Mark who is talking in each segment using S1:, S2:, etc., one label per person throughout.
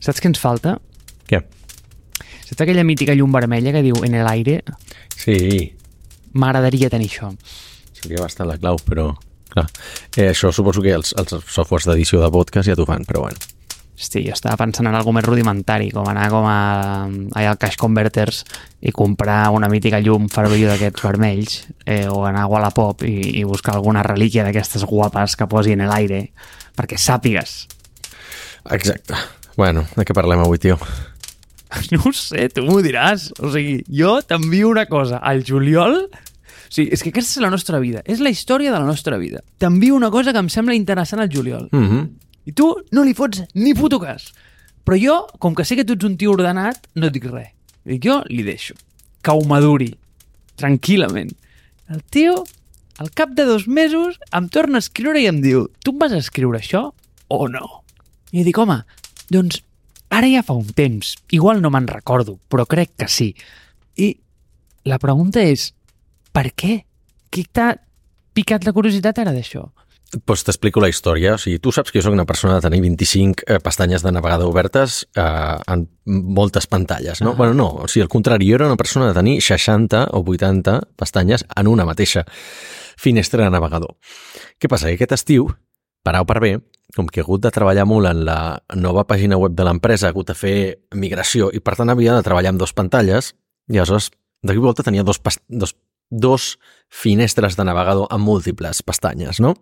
S1: Saps què ens falta?
S2: Què?
S1: Saps aquella mítica llum vermella que diu en el aire?
S2: Sí,
S1: M'agradaria tenir això.
S2: seria bastant la clau, però... Clar, eh, això suposo que els, els softwares d'edició de podcast ja t'ho fan, però bueno.
S1: Hosti, jo estava pensant en alguna més rudimentari, com anar com a, allà al Cash Converters i comprar una mítica llum farollo d'aquests vermells, eh, o anar a Wallapop i, i buscar alguna relíquia d'aquestes guapes que posi en l'aire, perquè sàpigues.
S2: Exacte. Bueno, de què parlem avui, tio?
S1: No ho sé, tu m'ho diràs. O sigui, jo t'envio una cosa al juliol... O sigui, és que aquesta és la nostra vida. És la història de la nostra vida. T'envio una cosa que em sembla interessant al juliol.
S2: Mm -hmm.
S1: I tu no li fots ni puto cas. Però jo, com que sé que tu ets un tio ordenat, no et dic res. Dic, jo li deixo. Que ho maduri. Tranquil·lament. El tio, al cap de dos mesos, em torna a escriure i em diu tu em vas escriure això o no? I dic, home, doncs ara ja fa un temps. Igual no me'n recordo, però crec que sí. I la pregunta és, per què? Qui t'ha picat la curiositat ara d'això?
S2: Pues t'explico la història. O sigui, tu saps que jo sóc una persona de tenir 25 eh, pestanyes de navegador obertes eh, en moltes pantalles, no?
S1: Ah.
S2: Bueno, no, o sigui, al contrari, jo era una persona de tenir 60 o 80 pestanyes en una mateixa finestra de navegador. Què passa? Que aquest estiu, o per B, com que he hagut de treballar molt en la nova pàgina web de l'empresa, he hagut de fer migració i per tant havia de treballar amb dos pantalles i aleshores d'aquí volta tenia dos, dos, dos finestres de navegador amb múltiples pestanyes, no?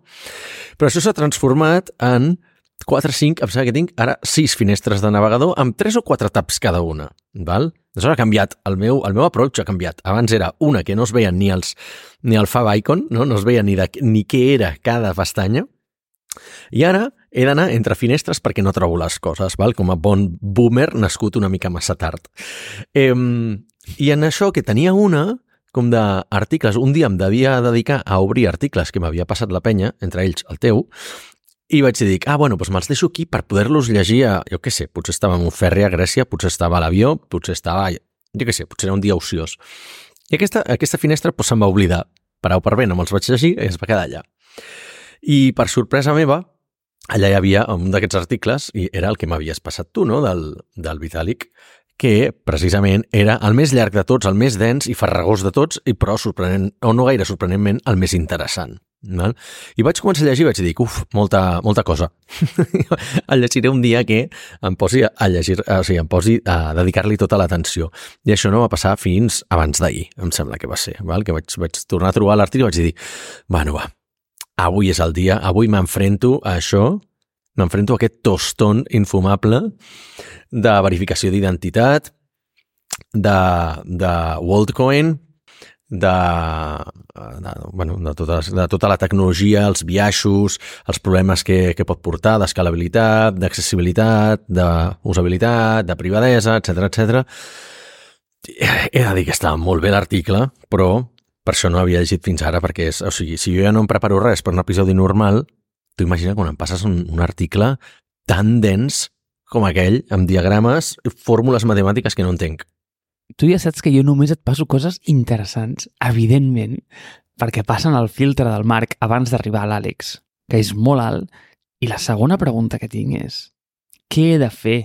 S2: Però això s'ha transformat en 4, 5, em sembla que tinc ara 6 finestres de navegador amb 3 o 4 taps cada una, val? Aleshores ha canviat, el meu, el meu approach ha canviat. Abans era una que no es veien ni, els, ni el fab icon, no, no es veia ni, de, ni què era cada pestanya, i ara he d'anar entre finestres perquè no trobo les coses, val? com a bon boomer nascut una mica massa tard. Eh, I en això que tenia una com d'articles, un dia em devia dedicar a obrir articles que m'havia passat la penya, entre ells el teu, i vaig dir, ah, bueno, doncs me'ls deixo aquí per poder-los llegir a, jo què sé, potser estava en un ferri a Grècia, potser estava a l'avió, potser estava, jo què sé, potser era un dia ociós. I aquesta, aquesta finestra doncs, va oblidar. O per B no me'ls vaig llegir i es va quedar allà. I per sorpresa meva, allà hi havia un d'aquests articles, i era el que m'havies passat tu, no?, del, del Vitàlic, que precisament era el més llarg de tots, el més dens i farragós de tots, i però sorprenent, o no gaire sorprenentment, el més interessant. Val? I vaig començar a llegir i vaig dir, uf, molta, molta cosa. el llegiré un dia que em posi a llegir, o sigui, em posi a dedicar-li tota l'atenció. I això no va passar fins abans d'ahir, em sembla que va ser, val? que vaig, vaig tornar a trobar l'article i vaig dir, bueno, va, avui és el dia, avui m'enfrento a això, m'enfrento a aquest tostón infumable de verificació d'identitat, de, de WorldCoin, de, de, bueno, de, totes, de tota la tecnologia, els biaixos, els problemes que, que pot portar d'escalabilitat, d'accessibilitat, d'usabilitat, de privadesa, etc etc. He de dir que estava molt bé l'article, però per això no havia llegit fins ara, perquè és, o sigui, si jo ja no em preparo res per un episodi normal, tu imagina quan em passes un, un article tan dens com aquell, amb diagrames i fórmules matemàtiques que no entenc.
S1: Tu ja saps que jo només et passo coses interessants, evidentment, perquè passen el filtre del Marc abans d'arribar a l'Àlex, que és molt alt, i la segona pregunta que tinc és què he de fer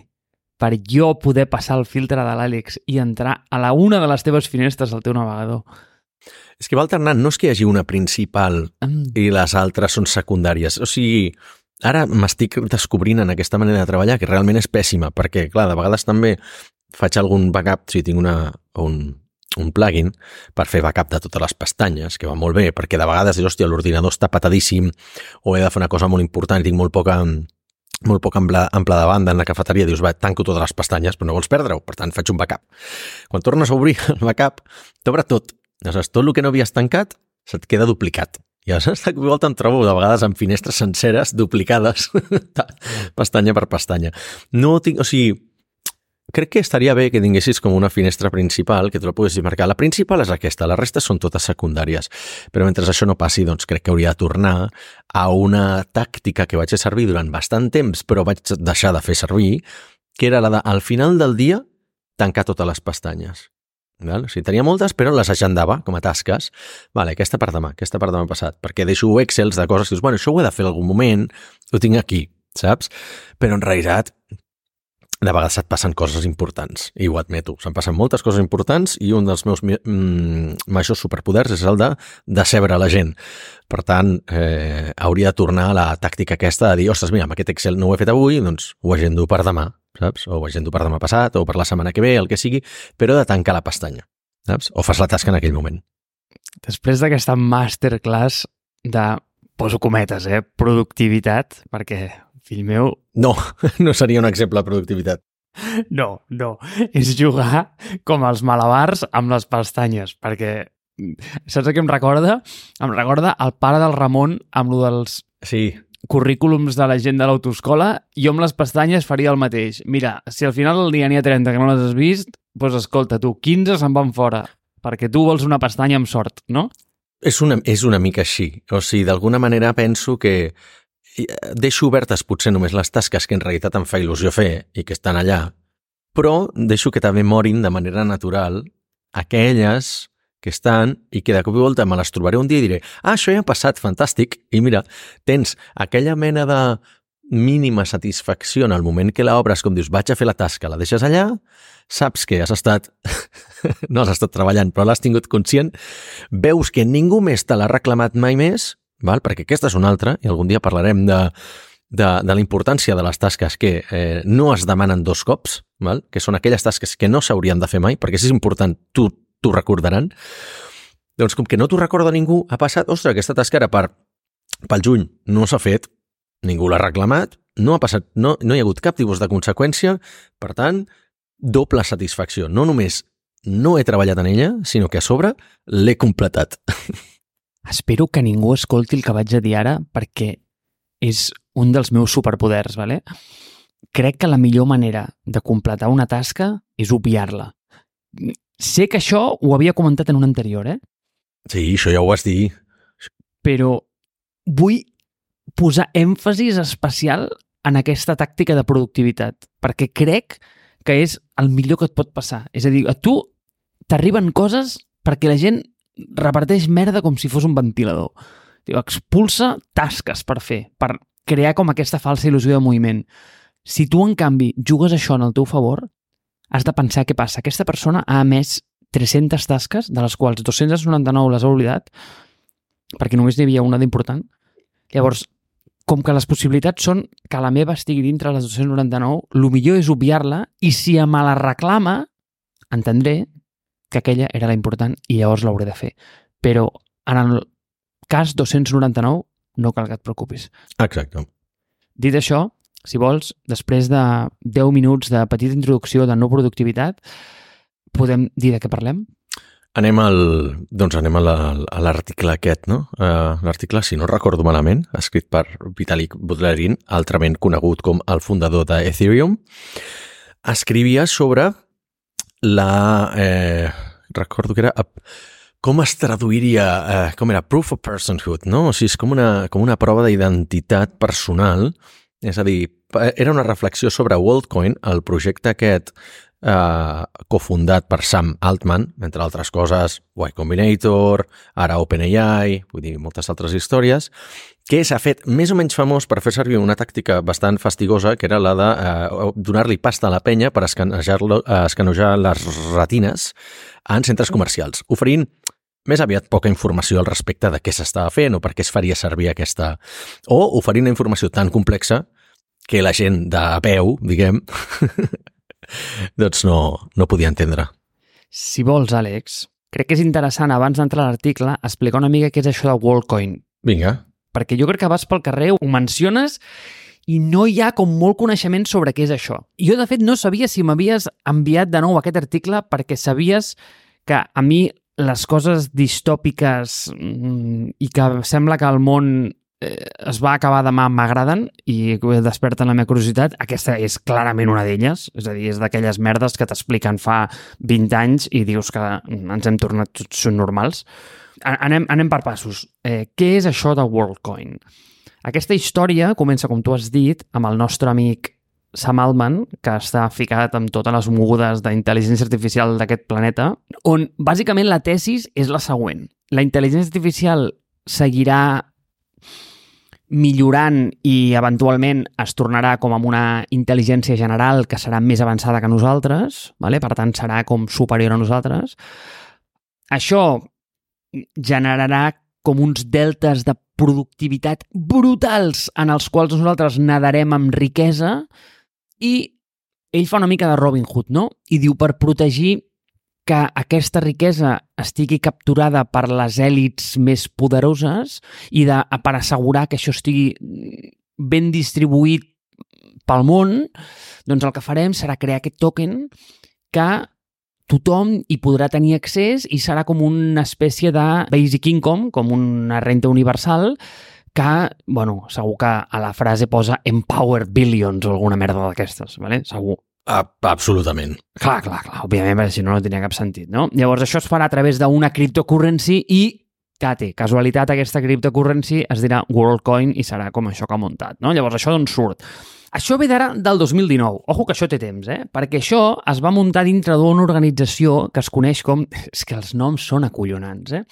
S1: per jo poder passar el filtre de l'Àlex i entrar a la una de les teves finestres del teu navegador?
S2: És que va alternant, no és que hi hagi una principal
S1: Mm,
S2: i les altres són secundàries. O sigui, ara m'estic descobrint en aquesta manera de treballar que realment és pèssima, perquè, clar, de vegades també faig algun backup, si tinc una, un, un plugin per fer backup de totes les pestanyes, que va molt bé, perquè de vegades dius, hòstia, l'ordinador està patadíssim o he de fer una cosa molt important i tinc molt poca molt poc ample, ample de banda en la cafeteria, dius, va, tanco totes les pestanyes, però no vols perdre-ho, per tant, faig un backup. Quan tornes a obrir el backup, t'obre tot. Aleshores, tot el que no havies tancat se't queda duplicat. I aleshores, de cop i volta em trobo de vegades amb finestres senceres duplicades, pestanya per pestanya. No tinc, o sigui, crec que estaria bé que tinguessis com una finestra principal que tu la poguessis marcar. La principal és aquesta, la resta són totes secundàries. Però mentre això no passi, doncs crec que hauria de tornar a una tàctica que vaig fer servir durant bastant temps, però vaig deixar de fer servir, que era la de, al final del dia, tancar totes les pestanyes. Val? O sigui, tenia moltes, però les agendava com a tasques. Vale, aquesta per demà, aquesta per demà passat, perquè deixo excels de coses que dius, bueno, això ho he de fer en algun moment, ho tinc aquí, saps? Però en realitat de vegades et passen coses importants, i ho admeto. Se'n passen moltes coses importants i un dels meus mm, majors superpoders és el de decebre la gent. Per tant, eh, hauria de tornar a la tàctica aquesta de dir, ostres, mira, amb aquest Excel no ho he fet avui, doncs ho agendo per demà, saps? O ho agendo per demà passat, o per la setmana que ve, el que sigui, però de tancar la pestanya, saps? O fas la tasca en aquell moment.
S1: Després d'aquesta masterclass de, poso cometes, eh, productivitat, perquè fill meu...
S2: No, no seria un exemple de productivitat.
S1: No, no. És jugar com els malabars amb les pestanyes, perquè saps què em recorda? Em recorda el pare del Ramon amb lo dels
S2: Sí,
S1: currículums de la gent de l'autoescola, jo amb les pestanyes faria el mateix. Mira, si al final del dia n'hi ha 30 que no les has vist, doncs escolta, tu, 15 se'n van fora, perquè tu vols una pestanya amb sort, no?
S2: és una, és una mica així. O sigui, d'alguna manera penso que eh, deixo obertes potser només les tasques que en realitat em fa il·lusió fer i que estan allà, però deixo que també morin de manera natural aquelles que estan i que de cop i volta me les trobaré un dia i diré ah, això ja ha passat, fantàstic, i mira, tens aquella mena de mínima satisfacció en el moment que l'obres, com dius, vaig a fer la tasca, la deixes allà, saps que has estat... no has estat treballant, però l'has tingut conscient, veus que ningú més te l'ha reclamat mai més, val? perquè aquesta és una altra, i algun dia parlarem de, de, de la importància de les tasques que eh, no es demanen dos cops, val? que són aquelles tasques que no s'haurien de fer mai, perquè si és important, tu t'ho recordaran. Doncs com que no t'ho recorda ningú, ha passat, ostres, aquesta tasca era per, pel juny, no s'ha fet, ningú l'ha reclamat, no ha passat, no, no hi ha hagut cap tipus de conseqüència, per tant, doble satisfacció. No només no he treballat en ella, sinó que a sobre l'he completat.
S1: Espero que ningú escolti el que vaig a dir ara perquè és un dels meus superpoders, ¿vale? Crec que la millor manera de completar una tasca és obviar-la. Sé que això ho havia comentat en un anterior, eh?
S2: Sí, això ja ho vas dir.
S1: Però vull posar èmfasis especial en aquesta tàctica de productivitat, perquè crec que és el millor que et pot passar. És a dir, a tu t'arriben coses perquè la gent reparteix merda com si fos un ventilador. Diu, expulsa tasques per fer, per crear com aquesta falsa il·lusió de moviment. Si tu, en canvi, jugues això en el teu favor, has de pensar què passa. Aquesta persona ha emès 300 tasques, de les quals 299 les ha oblidat, perquè només n'hi havia una d'important. Llavors, com que les possibilitats són que la meva estigui dintre les 299, el millor és obviar-la i si me la reclama, entendré que aquella era la important i llavors l'hauré de fer. Però en el cas 299 no cal que et preocupis.
S2: Exacte.
S1: Dit això, si vols, després de 10 minuts de petita introducció de no productivitat, podem dir de què parlem?
S2: Anem al, doncs anem a la- a l'article aquest, no? Uh, l'article, si no recordo malament, escrit per Vitalik Buterin, altrament conegut com el fundador d'Ethereum, escrivia sobre la... Eh, recordo que era... Com es traduiria... Eh, com era? Proof of personhood, no? O sigui, és com una, com una prova d'identitat personal. És a dir, era una reflexió sobre WorldCoin, el projecte aquest eh, cofundat per Sam Altman, entre altres coses, Y Combinator, ara OpenAI, vull dir, moltes altres històries, que s'ha fet més o menys famós per fer servir una tàctica bastant fastigosa, que era la de eh, donar-li pasta a la penya per escanejar-lo- eh, escanejar les retines en centres comercials, oferint més aviat poca informació al respecte de què s'estava fent o per què es faria servir aquesta... O oferint una informació tan complexa que la gent de peu, diguem, doncs no, no podia entendre.
S1: Si vols, Àlex, crec que és interessant, abans d'entrar a l'article, explicar una mica què és això de WorldCoin.
S2: Vinga,
S1: Perquè jo crec que vas pel carrer, ho menciones i no hi ha com molt coneixement sobre què és això. Jo, de fet, no sabia si m'havies enviat de nou aquest article perquè sabies que a mi les coses distòpiques mm, i que sembla que el món eh, es va acabar demà m'agraden i desperten la meva curiositat. Aquesta és clarament una d'elles, és a dir, és d'aquelles merdes que t'expliquen fa 20 anys i dius que ens hem tornat tots normals. Anem, anem per passos. Eh, què és això de WorldCoin? Aquesta història comença, com tu has dit, amb el nostre amic Sam Altman, que està ficat amb totes les mogudes d'intel·ligència artificial d'aquest planeta, on bàsicament la tesis és la següent. La intel·ligència artificial seguirà millorant i eventualment es tornarà com amb una intel·ligència general que serà més avançada que nosaltres, vale? per tant serà com superior a nosaltres. Això generarà com uns deltes de productivitat brutals en els quals nosaltres nadarem amb riquesa i ell fa una mica de Robin Hood, no? I diu per protegir que aquesta riquesa estigui capturada per les èlits més poderoses i de, per assegurar que això estigui ben distribuït pel món, doncs el que farem serà crear aquest token que tothom hi podrà tenir accés i serà com una espècie de basic income, com una renta universal, que, bueno, segur que a la frase posa empower billions o alguna merda d'aquestes, ¿vale? segur.
S2: A, absolutament.
S1: Clar, clar, clar, òbviament, perquè si no, no tenia cap sentit, no? Llavors, això es farà a través d'una cryptocurrency i tate, casualitat, aquesta cryptocurrency es dirà WorldCoin i serà com això que ha muntat, no? Llavors, això d'on surt? Això ve d'ara del 2019. Ojo que això té temps, eh? Perquè això es va muntar dintre d'una organització que es coneix com... És que els noms són acollonants, eh?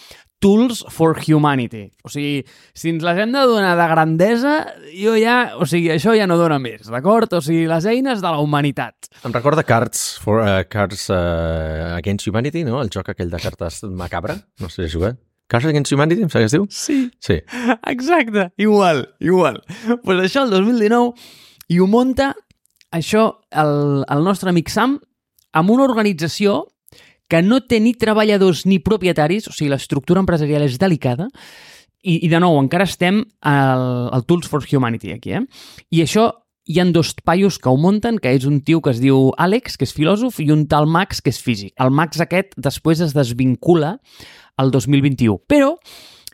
S1: Tools for Humanity. O sigui, si ens les hem de donar de grandesa, jo ja... O sigui, això ja no dona més, d'acord? O sigui, les eines de la humanitat.
S2: Em recorda Cards, for, uh, Cards uh, Against Humanity, no? El joc aquell de cartes macabre. No sé si jugat. Cards Against Humanity, em sap diu?
S1: Sí.
S2: Sí.
S1: Exacte, igual, igual. Doncs pues això, el 2019, i ho munta això el, el nostre amic Sam amb una organització que no té ni treballadors ni propietaris, o sigui, l'estructura empresarial és delicada, i, i de nou, encara estem al, al Tools for Humanity aquí, eh? I això hi han dos paios que ho munten, que és un tio que es diu Àlex, que és filòsof, i un tal Max, que és físic. El Max aquest després es desvincula al 2021. Però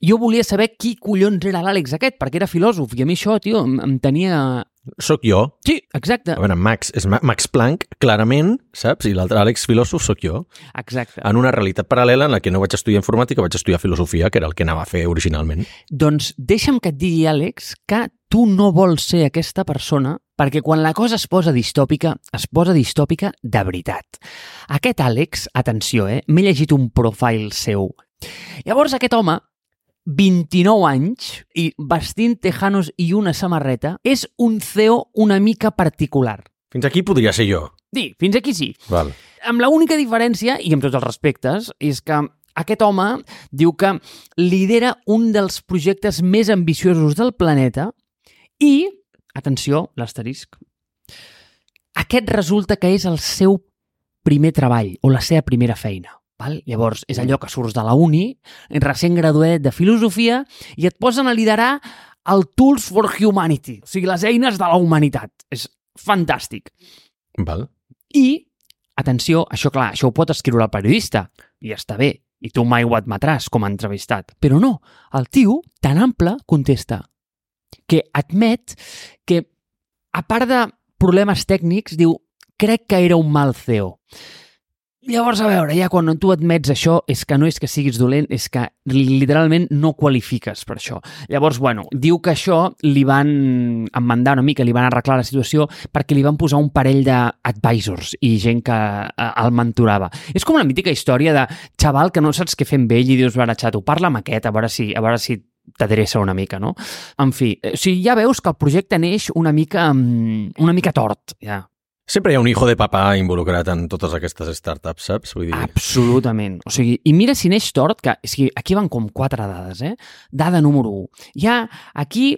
S1: jo volia saber qui collons era l'Àlex aquest, perquè era filòsof, i a mi això, tio, em, em tenia
S2: Soc jo.
S1: Sí, exacte.
S2: A veure, Max és Ma- Max Planck, clarament, saps? I l'altre Àlex filòsof sóc jo.
S1: Exacte.
S2: En una realitat paral·lela en la que no vaig estudiar informàtica, vaig estudiar filosofia, que era el que anava a fer originalment.
S1: Doncs deixa'm que et digui, Àlex, que tu no vols ser aquesta persona perquè quan la cosa es posa distòpica, es posa distòpica de veritat. Aquest Àlex, atenció, eh? m'he llegit un profile seu. Llavors aquest home 29 anys i vestint tejanos i una samarreta, és un CEO una mica particular.
S2: Fins aquí podria ser jo.
S1: Sí, fins aquí sí.
S2: Val.
S1: Amb la única diferència, i amb tots els respectes, és que aquest home diu que lidera un dels projectes més ambiciosos del planeta i, atenció, l'asterisc, aquest resulta que és el seu primer treball o la seva primera feina. Val? Llavors, és allò que surts de la uni, recent graduat de filosofia, i et posen a liderar el Tools for Humanity, o sigui, les eines de la humanitat. És fantàstic.
S2: Val.
S1: I, atenció, això clar, això ho pot escriure el periodista, i està bé, i tu mai ho admetràs com a entrevistat. Però no, el tio, tan ample, contesta que admet que, a part de problemes tècnics, diu, crec que era un mal CEO. Llavors, a veure, ja quan tu admets això, és que no és que siguis dolent, és que literalment no qualifiques per això. Llavors, bueno, diu que això li van enmandar una mica, li van arreglar la situació perquè li van posar un parell d'advisors i gent que eh, el mentorava. És com la mítica història de xaval que no saps què fer amb ell i dius, vera, xato, parla amb aquest, a veure si, a veure si t'adreça una mica, no? En fi, o sigui, ja veus que el projecte neix una mica, mm, una mica tort, ja.
S2: Sempre hi ha un hijo de papà involucrat en totes aquestes startups, saps? Vull dir...
S1: Absolutament. O sigui, i mira si neix tort, que o sigui, aquí van com quatre dades, eh? Dada número 1. Ja aquí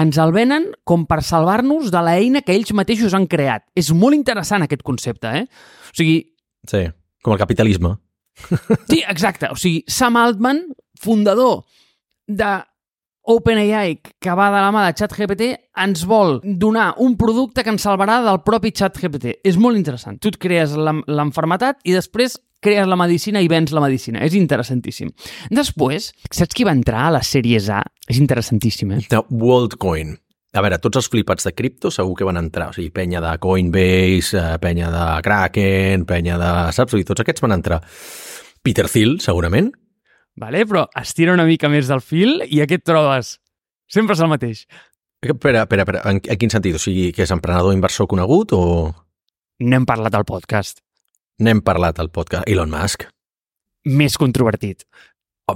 S1: ens el venen com per salvar-nos de l'eina que ells mateixos han creat. És molt interessant aquest concepte, eh? O sigui,
S2: Sí, com el capitalisme.
S1: sí, exacte. O sigui, Sam Altman, fundador de OpenAI, que va de la mà de ChatGPT, ens vol donar un producte que ens salvarà del propi ChatGPT. És molt interessant. Tu et crees l'enfermetat i després crees la medicina i vens la medicina. És interessantíssim. Després, saps qui va entrar a les sèries A? És interessantíssim, eh?
S2: De WorldCoin. A veure, tots els flipats de cripto segur que van entrar. O sigui, penya de Coinbase, eh, penya de Kraken, penya de... Saps? Vull dir, tots aquests van entrar. Peter Thiel, segurament.
S1: Vale? Però estira una mica més del fil i aquí et trobes. Sempre és el mateix.
S2: Espera, espera, espera. En, en quin sentit? O sigui, que és emprenedor inversor conegut o
S1: N'hem parlat al podcast.
S2: n'hem parlat al podcast? Elon Musk.
S1: Més controvertit.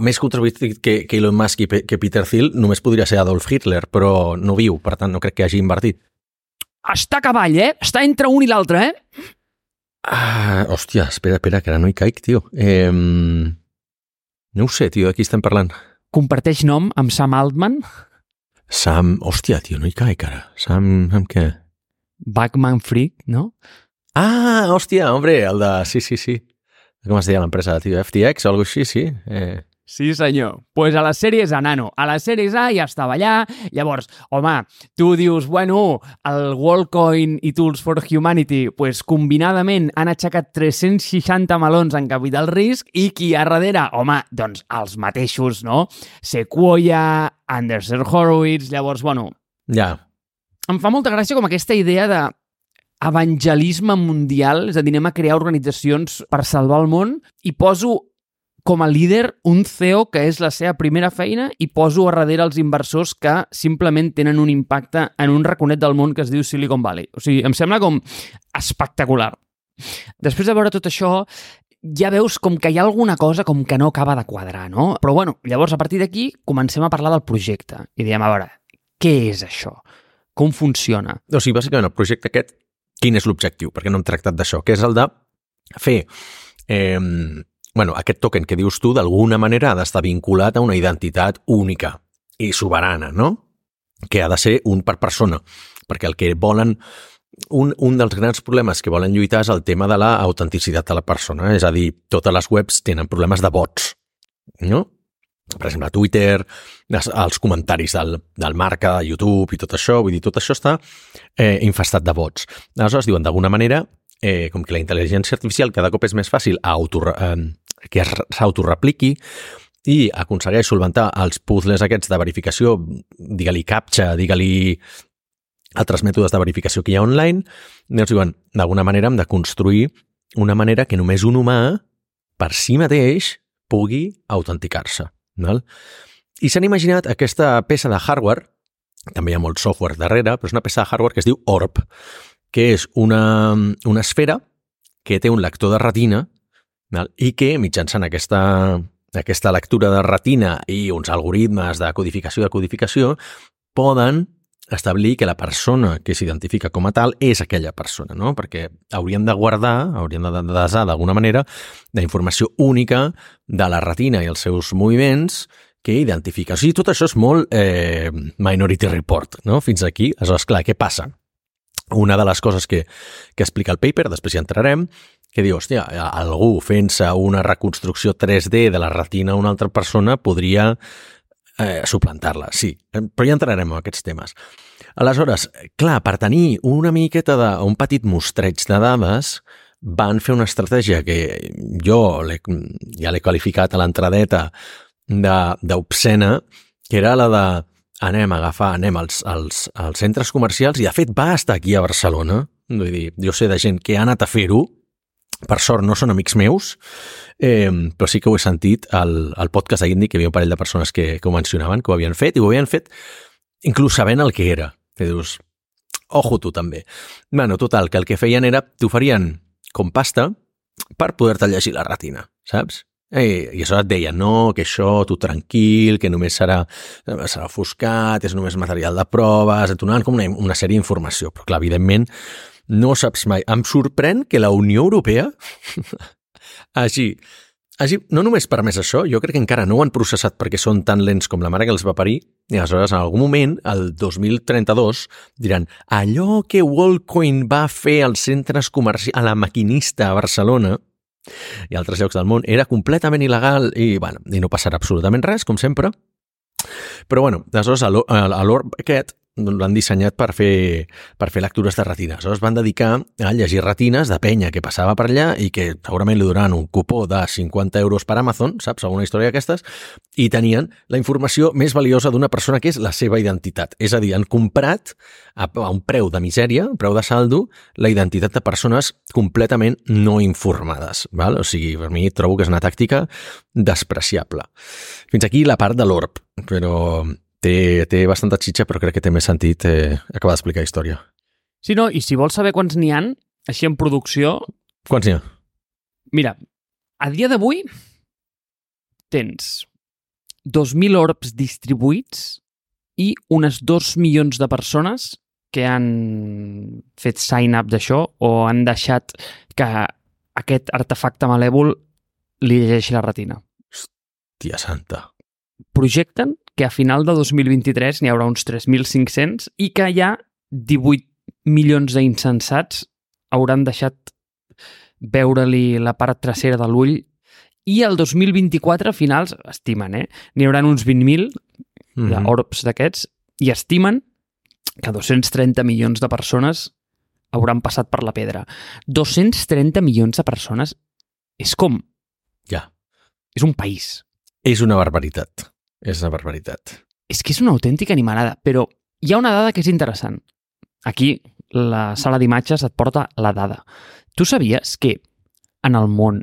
S2: més controvertit que, que Elon Musk i Pe- que Peter Thiel només podria ser Adolf Hitler, però no viu, per tant no crec que hagi invertit.
S1: Està a cavall, eh? Està entre un i l'altre, eh?
S2: Ah, hòstia, espera, espera, que ara no hi caic, tio. Eh, no ho sé, tio, de qui estem parlant?
S1: Comparteix nom amb Sam Altman,
S2: Sam... Hòstia, tio, no hi caic ara. Sam... Amb què?
S1: Backman Freak, no?
S2: Ah, hòstia, hombre, el de... Sí, sí, sí. Com es deia l'empresa, tio? FTX o alguna així, sí? Eh,
S1: Sí, senyor. pues a les sèries A, nano. A les sèries A ja estava allà. Llavors, home, tu dius, bueno, el WorldCoin i Tools for Humanity, pues combinadament han aixecat 360 melons en capital risc i qui hi ha darrere? Home, doncs els mateixos, no? Sequoia, Anderson Horowitz, llavors, bueno,
S2: ja,
S1: em fa molta gràcia com aquesta idea de evangelisme mundial, és a dir, anem a crear organitzacions per salvar el món i poso com a líder un CEO que és la seva primera feina i poso a darrere els inversors que simplement tenen un impacte en un raconet del món que es diu Silicon Valley. O sigui, em sembla com espectacular. Després de veure tot això, ja veus com que hi ha alguna cosa com que no acaba de quadrar, no? Però bueno, llavors a partir d'aquí comencem a parlar del projecte i diem, a veure, què és això? Com funciona?
S2: O sigui, bàsicament, el projecte aquest, quin és l'objectiu? Perquè no hem tractat d'això, que és el de fer... Eh, bueno, aquest token que dius tu, d'alguna manera ha d'estar vinculat a una identitat única i soberana, no? Que ha de ser un per persona, perquè el que volen... Un, un dels grans problemes que volen lluitar és el tema de la autenticitat de la persona, és a dir, totes les webs tenen problemes de bots, no? Per exemple, Twitter, els comentaris del, del marca, de YouTube i tot això, vull dir, tot això està eh, infestat de bots. Aleshores, diuen, d'alguna manera, eh, com que la intel·ligència artificial cada cop és més fàcil auto, eh, que s'autorepliqui i aconsegueix solventar els puzzles aquests de verificació, digue-li captcha, digue-li altres mètodes de verificació que hi ha online, doncs diuen, d'alguna manera hem de construir una manera que només un humà, per si mateix, pugui autenticar-se. I s'han imaginat aquesta peça de hardware, també hi ha molt software darrere, però és una peça de hardware que es diu ORB, que és una, una esfera que té un lector de retina? I que mitjançant aquesta, aquesta lectura de retina i uns algoritmes de codificació de codificació poden establir que la persona que s'identifica com a tal és aquella persona, no? Perquè haurien de guardar, haurien de desar d'alguna manera la informació única de la retina i els seus moviments que identifica. O sigui, tot això és molt eh, Minority Report, no? Fins aquí. Aleshores, clar, què passa? Una de les coses que, que explica el paper, després hi entrarem, que diu, hòstia, algú fent-se una reconstrucció 3D de la retina d'una altra persona podria eh, suplantar-la, sí, però ja entrarem en aquests temes. Aleshores, clar, per tenir una miqueta de, un petit mostreig de dades, van fer una estratègia que jo ja l'he qualificat a l'entradeta de- d'obscena, que era la de anem a agafar, anem als, als, als centres comercials, i de fet va estar aquí a Barcelona, vull dir, jo sé de gent que ha anat a fer-ho, per sort no són amics meus, eh, però sí que ho he sentit al, al podcast d'Indi, que hi havia un parell de persones que, que ho mencionaven, que ho havien fet, i ho havien fet inclús sabent el que era. Que dius, ojo tu també. Bueno, total, que el que feien era, t'oferien com pasta per poder-te llegir la retina, saps? I, I això et deia, no, que això, tu tranquil, que només serà, serà ofuscat, és només material de proves, et donaven com una, una sèrie d'informació. Però clar, evidentment, no saps mai. Em sorprèn que la Unió Europea hagi, hagi no només permès això, jo crec que encara no ho han processat perquè són tan lents com la mare que els va parir, i aleshores en algun moment, el 2032, diran allò que WorldCoin va fer als centres comercials, a la maquinista a Barcelona, i altres llocs del món, era completament il·legal i, bueno, i no passarà absolutament res, com sempre. Però, bueno, aleshores, a l'or- aquest l'han dissenyat per fer, per fer lectures de retina. Aleshores van dedicar a llegir retines de penya que passava per allà i que segurament li donaran un cupó de 50 euros per Amazon, saps? Alguna història d'aquestes, i tenien la informació més valiosa d'una persona que és la seva identitat. És a dir, han comprat a, a un preu de misèria, un preu de saldo, la identitat de persones completament no informades. Val? O sigui, per mi trobo que és una tàctica despreciable. Fins aquí la part de l'orb, però té, té bastanta xitxa, però crec que té més sentit eh, acabar d'explicar història.
S1: Sí, no, i si vols saber quants n'hi han, així en producció,
S2: Quants n'hi ha?
S1: mira, a dia d'avui tens 2.000 orbs distribuïts i unes 2 milions de persones que han fet sign-up d'això o han deixat que aquest artefacte malèvol li llegeixi la retina.
S2: Tia santa.
S1: Projecten que a final de 2023 n'hi haurà uns 3.500 i que ja 18 milions d'insensats hauran deixat veure-li la part trasera de l'ull i el 2024, a finals, estimen, eh? N'hi haurà uns 20.000
S2: Mm -hmm.
S1: d'orbs d'aquests i estimen que 230 milions de persones hauran passat per la pedra. 230 milions de persones és com...
S2: Ja.
S1: És un país.
S2: És una barbaritat. És una barbaritat.
S1: És que és una autèntica animalada, però hi ha una dada que és interessant. Aquí, la sala d'imatges et porta la dada. Tu sabies que en el món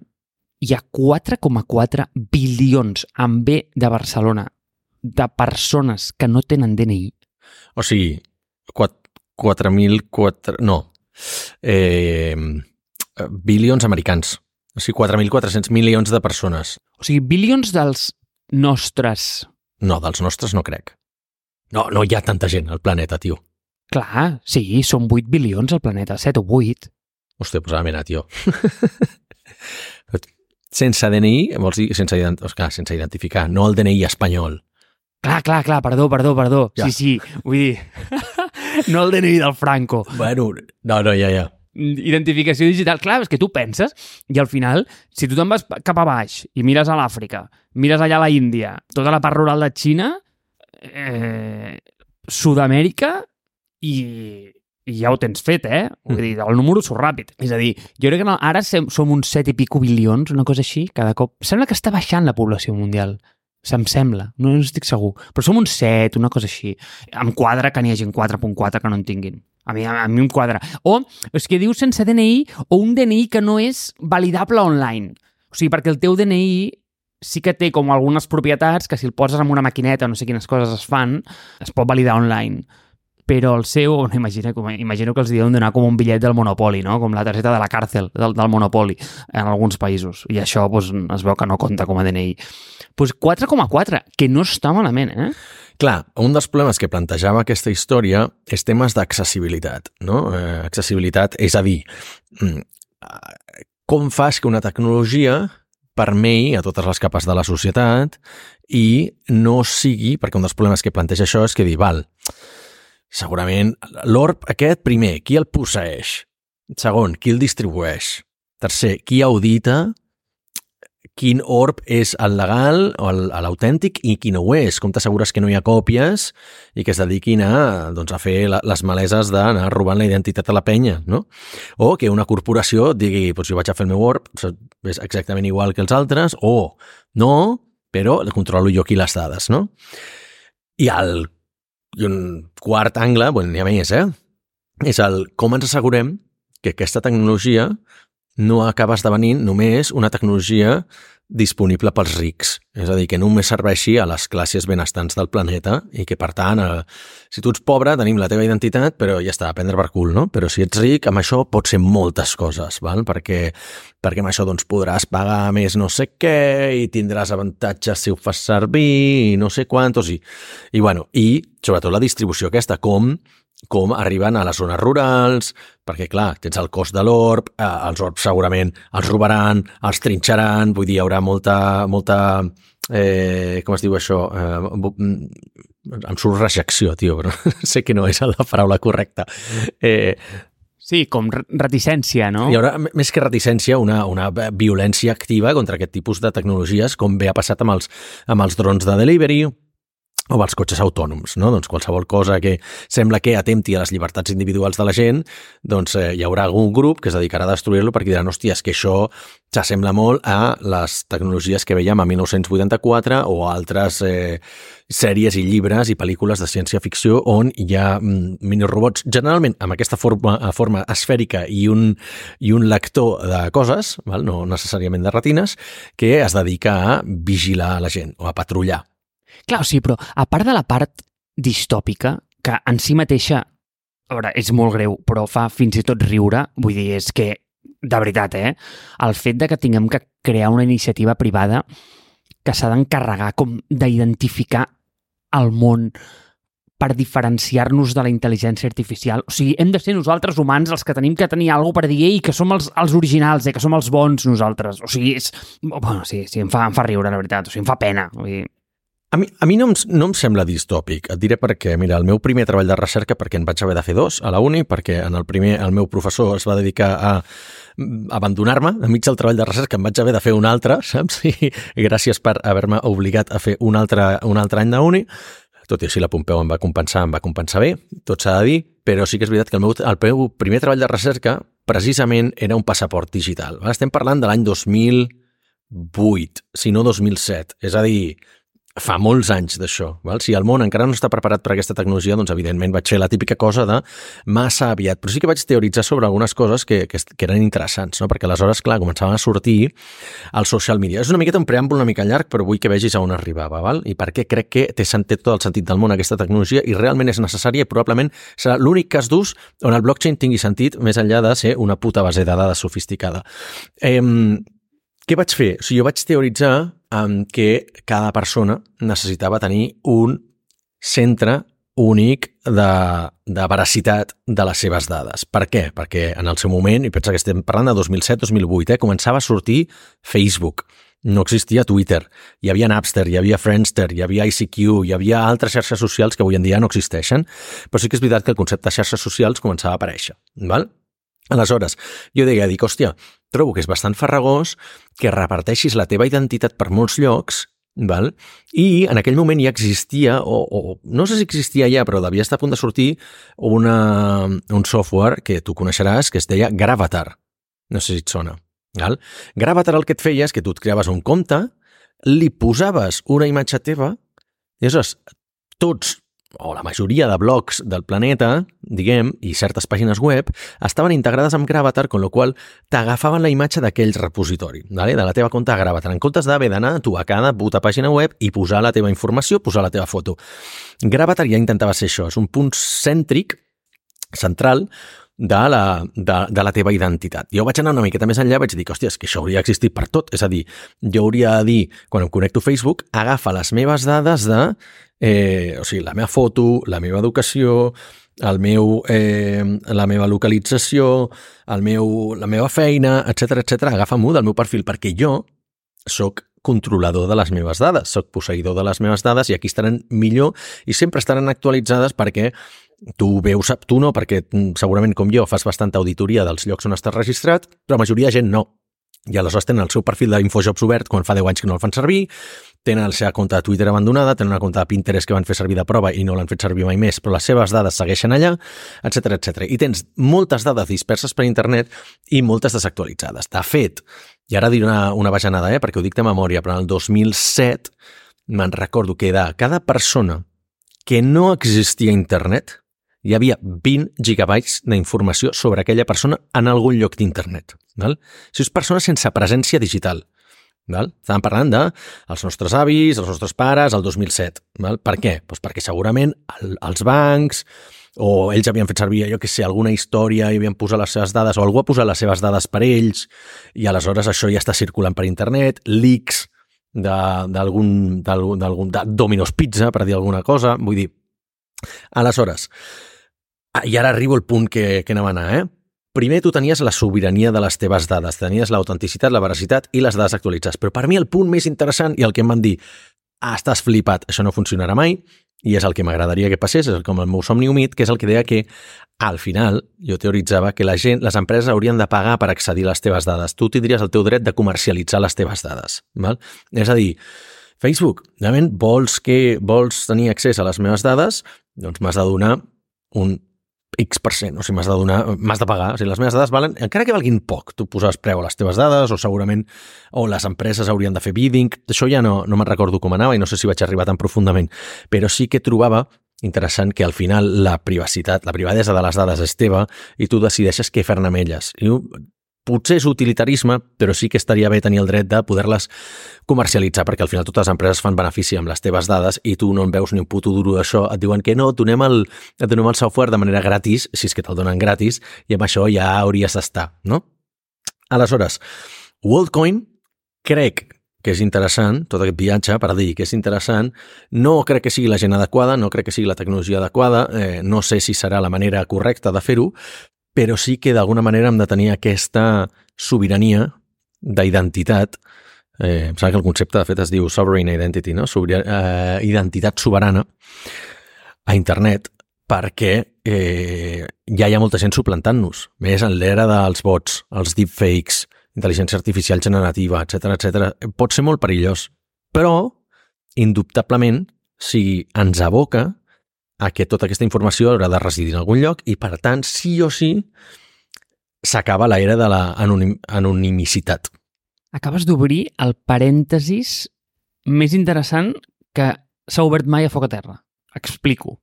S1: hi ha 4,4 bilions amb B de Barcelona de persones que no tenen DNI?
S2: O sigui, 4.004... No. Eh, bilions americans. O sigui, 4.400 milions de persones.
S1: O sigui, bilions dels nostres...
S2: No, dels nostres no crec. No, no hi ha tanta gent al planeta, tio.
S1: Clar, sí, són 8 bilions al planeta, 7 o 8.
S2: Hòstia, pues ara mira, tio. sense DNI, vols dir sense. Oscar, sense identificar, no el DNI espanyol.
S1: Clar, clar, clar, perdó, perdó, perdó.
S2: Ja.
S1: Sí, sí, vull dir... no el DNI del Franco.
S2: Bueno, no, no, ja, ja.
S1: Identificació digital. Clar, és que tu penses i al final, si tu te'n vas cap a baix i mires a l'Àfrica, mires allà a la Índia, tota la part rural de Xina, eh, Sud-amèrica i, i ja ho tens fet, eh? Vull dir, el número surt ràpid. És a dir, jo crec que no, ara sem- som uns 7 i pico bilions, una cosa així, cada cop. Sembla que està baixant la població mundial. Se'm sembla, no estic segur. Però som uns 7, una cosa així. Em quadra que n'hi hagi 4.4 que no en tinguin. A mi, a mi em quadra. O és que diu sense DNI o un DNI que no és validable online. O sigui, perquè el teu DNI sí que té com algunes propietats que si el poses en una maquineta o no sé quines coses es fan, es pot validar online. Però el seu, no, imagina, imagino que els deuen donar com un bitllet del Monopoli, no? com la targeta de la càrcel del, del Monopoli en alguns països. I això doncs, es veu que no compta com a DNI. Doncs 4,4, que no està malament, eh?
S2: Clar, un dels problemes que plantejava aquesta història és temes d'accessibilitat, no? Eh, accessibilitat, és a dir, mm, com fas que una tecnologia permei a totes les capes de la societat i no sigui, perquè un dels problemes que planteja això és que dir, val, segurament l'orb aquest, primer, qui el posseix? Segon, qui el distribueix? Tercer, qui audita quin orb és el legal o l'autèntic i qui no ho és, com t'assegures que no hi ha còpies i que es dediquin a, doncs, a fer la, les maleses d'anar robant la identitat a la penya, no? O que una corporació digui, doncs jo vaig a fer el meu orb, és exactament igual que els altres, o no, però controlo jo aquí les dades, no? I, el, i un quart angle, bueno, n'hi ha més, eh? És el com ens assegurem que aquesta tecnologia no acaba esdevenint només una tecnologia disponible pels rics. És a dir, que només serveixi a les classes benestants del planeta i que, per tant, eh, si tu ets pobre, tenim la teva identitat, però ja està, a prendre per cul, no? Però si ets ric, amb això pot ser moltes coses, val? Perquè, perquè amb això doncs, podràs pagar més no sé què i tindràs avantatges si ho fas servir i no sé quantos. I, i, bueno, i sobretot la distribució aquesta, com com arriben a les zones rurals, perquè, clar, tens el cost de l'orb, eh, els orbs segurament els robaran, els trinxaran, vull dir, hi haurà molta, molta eh, com es diu això? Eh, mm, em surt rejecció, tio, però sé que no és la paraula correcta. Eh,
S1: Sí, com re- reticència, no?
S2: hi haurà, més que reticència, una, una violència activa contra aquest tipus de tecnologies, com bé ha passat amb els, amb els drons de delivery, o els cotxes autònoms, no? Doncs qualsevol cosa que sembla que atempti a les llibertats individuals de la gent, doncs eh, hi haurà algun grup que es dedicarà a destruir-lo perquè diran, hòstia, és que això s'assembla molt a les tecnologies que veiem a 1984 o a altres eh, sèries i llibres i pel·lícules de ciència-ficció on hi ha mm, minirrobots, generalment amb aquesta forma, forma esfèrica i un, i un lector de coses, val? no necessàriament de retines, que es dedica a vigilar la gent o a patrullar.
S1: Clar, o sigui, però a part de la part distòpica, que en si mateixa, a veure, és molt greu, però fa fins i tot riure, vull dir, és que, de veritat, eh? El fet de que tinguem que crear una iniciativa privada que s'ha d'encarregar com d'identificar el món per diferenciar-nos de la intel·ligència artificial. O sigui, hem de ser nosaltres humans els que tenim que tenir alguna per dir i que som els, els originals, eh, que som els bons nosaltres. O sigui, és... Bueno, sí, sí, em fa, em fa riure, la veritat. O sigui, em fa pena. Vull dir,
S2: A mi, a mi no, em, no em sembla distòpic. Et diré per què. Mira, el meu primer treball de recerca, perquè en vaig haver de fer dos a la uni, perquè en el primer el meu professor es va dedicar a mm, abandonar-me enmig del treball de recerca, em vaig haver de fer un altre, saps? I gràcies per haver-me obligat a fer un altre, un altre any d'uni. Tot i així la Pompeu em va compensar, em va compensar bé, tot s'ha de dir, però sí que és veritat que el meu, el meu primer treball de recerca precisament era un passaport digital. Estem parlant de l'any 2008, si no 2007. És a dir, fa molts anys d'això. Si el món encara no està preparat per aquesta tecnologia, doncs evidentment vaig fer la típica cosa de massa aviat. Però sí que vaig teoritzar sobre algunes coses que, que, que eren interessants, no? perquè aleshores, clar, començaven a sortir al social media. És una miqueta un preàmbul una mica llarg, però vull que vegis a on arribava, val? i per què crec que té sentit tot el sentit del món aquesta tecnologia i realment és necessària i probablement serà l'únic cas d'ús on el blockchain tingui sentit més enllà de ser una puta base de dades sofisticada. Eh, què vaig fer? O sigui, jo vaig teoritzar um, que cada persona necessitava tenir un centre únic de, de veracitat de les seves dades. Per què? Perquè en el seu moment, i pensa que estem parlant de 2007-2008, eh, començava a sortir Facebook, no existia Twitter, hi havia Napster, hi havia Friendster, hi havia ICQ, hi havia altres xarxes socials que avui en dia no existeixen, però sí que és veritat que el concepte de xarxes socials començava a aparèixer. Val? Aleshores, jo deia, dic, hòstia, trobo que és bastant farragós que reparteixis la teva identitat per molts llocs, val? i en aquell moment ja existia, o, o no sé si existia ja, però devia estar a punt de sortir una, un software que tu coneixeràs que es deia Gravatar. No sé si et sona. Val? Gravatar el que et feia és que tu et creaves un compte, li posaves una imatge teva, i aleshores tots o la majoria de blogs del planeta, diguem, i certes pàgines web, estaven integrades amb Gravatar, con lo qual t'agafaven la imatge d'aquell repositori, vale? de la teva compte a Gravatar, en comptes d'haver d'anar tu a cada puta pàgina web i posar la teva informació, posar la teva foto. Gravatar ja intentava ser això, és un punt cèntric, central, de la, de, de la teva identitat. Jo vaig anar una miqueta més enllà, vaig dir que, hòstia, que això hauria existit per tot. És a dir, jo hauria de dir, quan em connecto a Facebook, agafa les meves dades de, eh, o sigui, la meva foto, la meva educació, el meu, eh, la meva localització, el meu, la meva feina, etc etc. agafa-m'ho del meu perfil, perquè jo sóc controlador de les meves dades, sóc posseïdor de les meves dades i aquí estaran millor i sempre estaran actualitzades perquè tu veus, tu no, perquè mm, segurament com jo fas bastanta auditoria dels llocs on estàs registrat, però la majoria de gent no. I aleshores tenen el seu perfil d'Infojobs obert quan fa 10 anys que no el fan servir, tenen la seva compte de Twitter abandonada, tenen una compte de Pinterest que van fer servir de prova i no l'han fet servir mai més, però les seves dades segueixen allà, etc etc. I tens moltes dades disperses per internet i moltes desactualitzades. De fet, i ara diré una, una bajanada, eh, perquè ho dic de memòria, però en el 2007 me'n recordo que de cada persona que no existia internet, hi havia 20 gigabytes d'informació sobre aquella persona en algun lloc d'internet. Això és persona sense presència digital. Val? Estàvem parlant de els nostres avis, els nostres pares, el 2007. Val? Per què? Pues perquè segurament el, els bancs o ells havien fet servir, jo que sé, alguna història i havien posat les seves dades, o algú ha posat les seves dades per ells, i aleshores això ja està circulant per internet, leaks d'algun d'algun Domino's Pizza, per dir alguna cosa, vull dir... Aleshores, Ah, I ara arribo al punt que, que anem a anar, eh? Primer tu tenies la sobirania de les teves dades, tenies l'autenticitat, la veracitat i les dades actualitzades. Però per mi el punt més interessant i el que em van dir ah, estàs flipat, això no funcionarà mai, i és el que m'agradaria que passés, és com el meu somni humit, que és el que deia que al final jo teoritzava que la gent, les empreses haurien de pagar per accedir a les teves dades. Tu tindries el teu dret de comercialitzar les teves dades. Val? És a dir, Facebook, realment vols, que, vols tenir accés a les meves dades? Doncs m'has de donar un X per cent, o sigui, m'has de donar, m'has de pagar, o sigui, les meves dades valen, encara que valguin poc, tu poses preu a les teves dades, o segurament, o les empreses haurien de fer bidding, això ja no, no me'n recordo com anava i no sé si vaig arribar tan profundament, però sí que trobava interessant que al final la privacitat, la privadesa de les dades és teva i tu decideixes què fer-ne amb elles. I potser és utilitarisme, però sí que estaria bé tenir el dret de poder-les comercialitzar, perquè al final totes les empreses fan benefici amb les teves dades i tu no en veus ni un puto duro d'això. Et diuen que no, et donem, el, et donem el software de manera gratis, si és que te'l donen gratis, i amb això ja hauries d'estar, no? Aleshores, WorldCoin crec que és interessant, tot aquest viatge per dir que és interessant, no crec que sigui la gent adequada, no crec que sigui la tecnologia adequada, eh, no sé si serà la manera correcta de fer-ho, però sí que d'alguna manera hem de tenir aquesta sobirania d'identitat. Eh, em sembla que el concepte, de fet, es diu sovereign identity, no? Sobira, eh, identitat soberana a internet, perquè eh, ja hi ha molta gent suplantant-nos. Més en l'era dels bots, els deepfakes, intel·ligència artificial generativa, etc etc. pot ser molt perillós. Però, indubtablement, si ens aboca a que tota aquesta informació haurà de residir en algun lloc i, per tant, sí o sí, s'acaba l'era de la anonim anonimicitat.
S1: Acabes d'obrir el parèntesis més interessant que s'ha obert mai a foc a terra. Explico.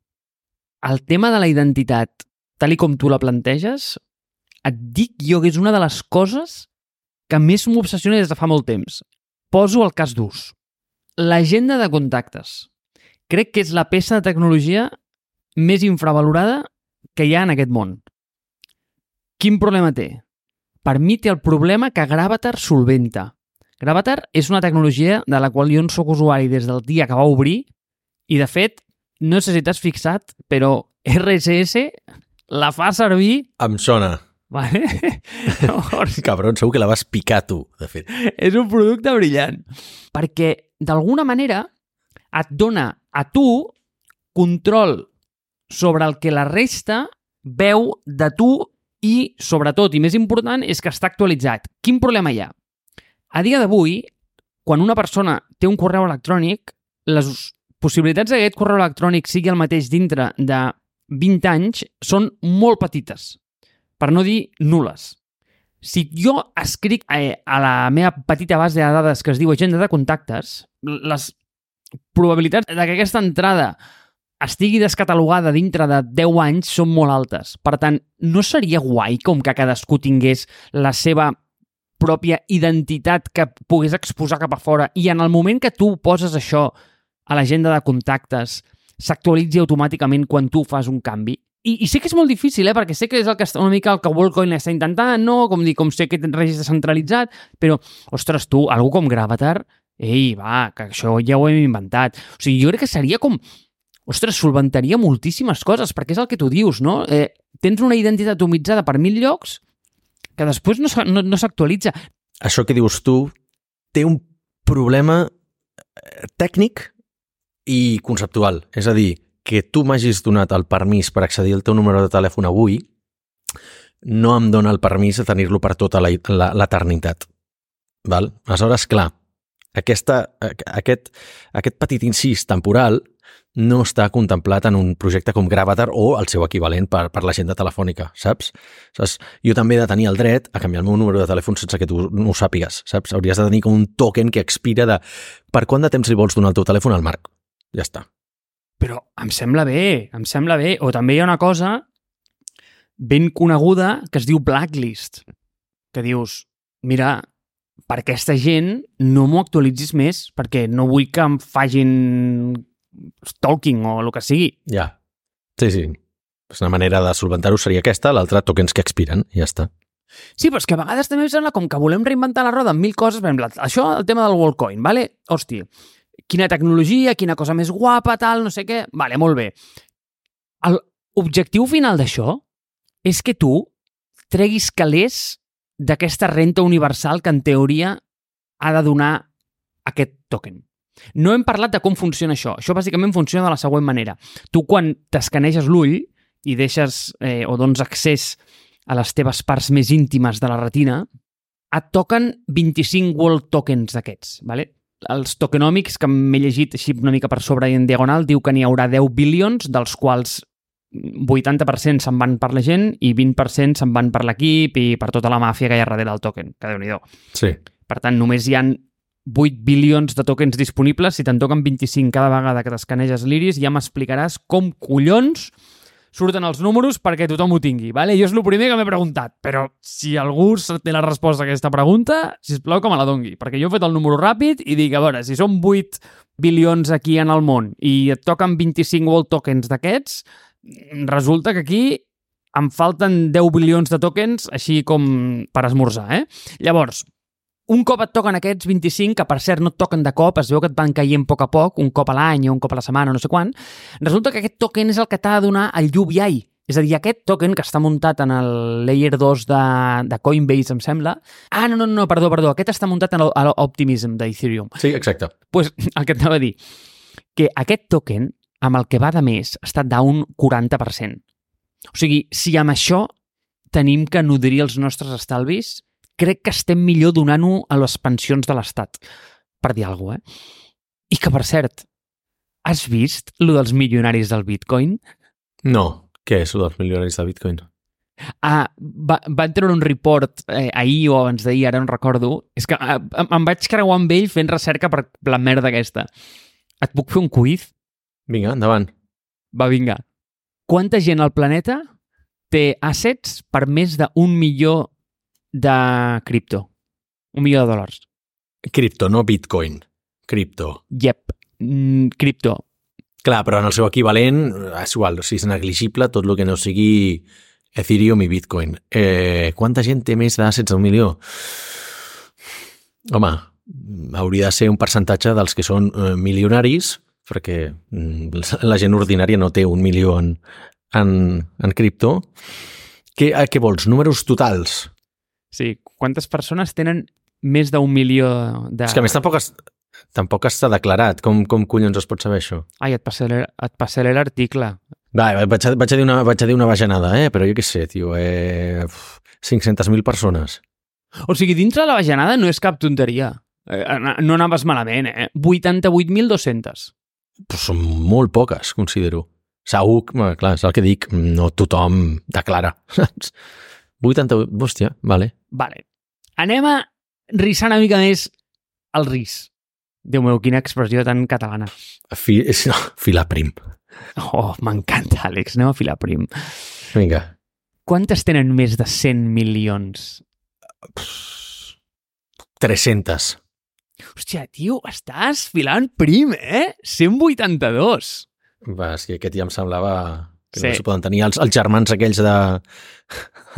S1: El tema de la identitat, tal i com tu la planteges, et dic jo que és una de les coses que més m'obsessiona des de fa molt temps. Poso el cas d'ús. L'agenda de contactes. Crec que és la peça de tecnologia més infravalorada que hi ha en aquest món. Quin problema té? Per mi té el problema que Gravatar solventa. Gravatar és una tecnologia de la qual jo en sóc usuari des del dia que va obrir i, de fet, no sé si t'has fixat, però RSS la fa servir...
S2: Em sona.
S1: Vale?
S2: Llavors... Cabron, segur que la vas picar tu, de fet.
S1: És un producte brillant. Perquè, d'alguna manera, et dona a tu control sobre el que la resta veu de tu i, sobretot, i més important, és que està actualitzat. Quin problema hi ha? A dia d'avui, quan una persona té un correu electrònic, les possibilitats que aquest correu electrònic sigui el mateix dintre de 20 anys són molt petites, per no dir nules. Si jo escric eh, a la meva petita base de dades que es diu agenda de contactes, les probabilitats de que aquesta entrada estigui descatalogada dintre de 10 anys són molt altes. Per tant, no seria guai com que cadascú tingués la seva pròpia identitat que pogués exposar cap a fora i en el moment que tu poses això a l'agenda de contactes s'actualitzi automàticament quan tu fas un canvi. I, I sé que és molt difícil, eh? perquè sé que és el que està una mica el que WorldCoin està intentant, no? Com dir, com sé que registre centralitzat, però, ostres, tu, algú com Gravatar, ei, va, que això ja ho hem inventat. O sigui, jo crec que seria com ostres, solventaria moltíssimes coses, perquè és el que tu dius, no? Eh, tens una identitat atomitzada per mil llocs que després no, no, no s'actualitza.
S2: Això que dius tu té un problema eh, tècnic i conceptual. És a dir, que tu m'hagis donat el permís per accedir al teu número de telèfon avui no em dona el permís de tenir-lo per tota l'eternitat. Val? Aleshores, clar, aquesta, aquest, aquest petit incís temporal no està contemplat en un projecte com Gravatar o el seu equivalent per, per l'agenda telefònica, saps? saps? Jo també he de tenir el dret a canviar el meu número de telèfon sense que tu no ho sàpigues, saps? Hauries de tenir com un token que expira de per quant de temps li vols donar el teu telèfon al Marc. Ja està.
S1: Però em sembla bé, em sembla bé. O també hi ha una cosa ben coneguda que es diu blacklist, que dius, mira, per aquesta gent no m'ho actualitzis més, perquè no vull que em fagin stalking o el que sigui.
S2: Ja, sí, sí. Pues una manera de solventar-ho seria aquesta, l'altra tokens que expiren, ja està.
S1: Sí, però és que a vegades també em sembla com que volem reinventar la roda amb mil coses. Per exemple, això, el tema del Worldcoin, vale? Hòstia, quina tecnologia, quina cosa més guapa, tal, no sé què... Vale, molt bé. L'objectiu final d'això és que tu treguis calés d'aquesta renta universal que en teoria ha de donar aquest token. No hem parlat de com funciona això. Això bàsicament funciona de la següent manera. Tu quan t'escaneges l'ull i deixes eh, o dones accés a les teves parts més íntimes de la retina, et toquen 25 World Tokens d'aquests. ¿vale? Els tokenòmics, que m'he llegit així una mica per sobre i en diagonal, diu que n'hi haurà 10 bilions, dels quals 80% se'n van per la gent i 20% se'n van per l'equip i per tota la màfia que hi ha darrere del token, que déu nhi
S2: Sí.
S1: Per tant, només hi han 8 bilions de tokens disponibles, si te'n toquen 25 cada vegada que t'escaneges l'iris, ja m'explicaràs com collons surten els números perquè tothom ho tingui. Vale? Jo és el primer que m'he preguntat, però si algú té la resposta a aquesta pregunta, si plau que me la dongui, perquè jo he fet el número ràpid i dic, a veure, si són 8 bilions aquí en el món i et toquen 25 world tokens d'aquests, resulta que aquí em falten 10 bilions de tokens així com per esmorzar, eh? Llavors, un cop et toquen aquests 25, que per cert no et toquen de cop, es veu que et van caient a poc a poc, un cop a l'any o un cop a la setmana, no sé quan, resulta que aquest token és el que t'ha de donar el UBI. És a dir, aquest token que està muntat en el layer 2 de, de Coinbase, em sembla... Ah, no, no, no, perdó, perdó, aquest està muntat en l'Optimism d'Ethereum.
S2: Sí, exacte.
S1: pues, el que t'anava a dir, que aquest token, amb el que va de més, està d'un 40%. O sigui, si amb això tenim que nodrir els nostres estalvis, crec que estem millor donant-ho a les pensions de l'Estat, per dir alguna cosa, eh? I que, per cert, has vist lo dels milionaris del Bitcoin?
S2: No. Què és, dels milionaris de Bitcoin?
S1: Ah, va, van treure un report eh, ahir o abans d'ahir, ara no recordo. És que eh, em vaig creuar amb ell fent recerca per la merda aquesta. Et puc fer un quiz?
S2: Vinga, endavant.
S1: Va, vinga. Quanta gent al planeta té assets per més d'un milió de cripto? Un milió de dòlars.
S2: Cripto, no bitcoin. Cripto.
S1: Yep, mm, cripto.
S2: Clar, però en el seu equivalent és igual, o sigui, és negligible tot el que no sigui Ethereum i Bitcoin. Eh, quanta gent té més d'assets d'un milió? Home, hauria de ser un percentatge dels que són eh, milionaris, perquè mm, la gent ordinària no té un milió en, en, en cripto. Què, eh, què vols? Números totals?
S1: Sí, quantes persones tenen més d'un milió de...
S2: És que a més tampoc, es, Tampoc està declarat. Com, com collons es pot saber això?
S1: Ai, et passaré, et passaré l'article.
S2: Va, vaig a, vaig, a dir una, vaig a dir una bajanada, eh? però jo què sé, tio, eh... 500.000 persones.
S1: O sigui, dintre de la bajanada no és cap tonteria. Eh, no anaves malament, eh? 88.200.
S2: Pues són molt poques, considero. Segur, clar, és el que dic, no tothom declara, saps? 88, hòstia, vale.
S1: Vale. Anem a rissar una mica més el ris. Déu meu, quina expressió tan catalana.
S2: Fi, no, filar prim.
S1: Oh, m'encanta, Àlex. Anem a filar prim.
S2: Vinga.
S1: Quantes tenen més de 100 milions?
S2: 300.
S1: Hòstia, tio, estàs filant prim, eh? 182.
S2: Va, és que aquest ja em semblava que sí. no s'ho poden tenir els, els germans aquells de...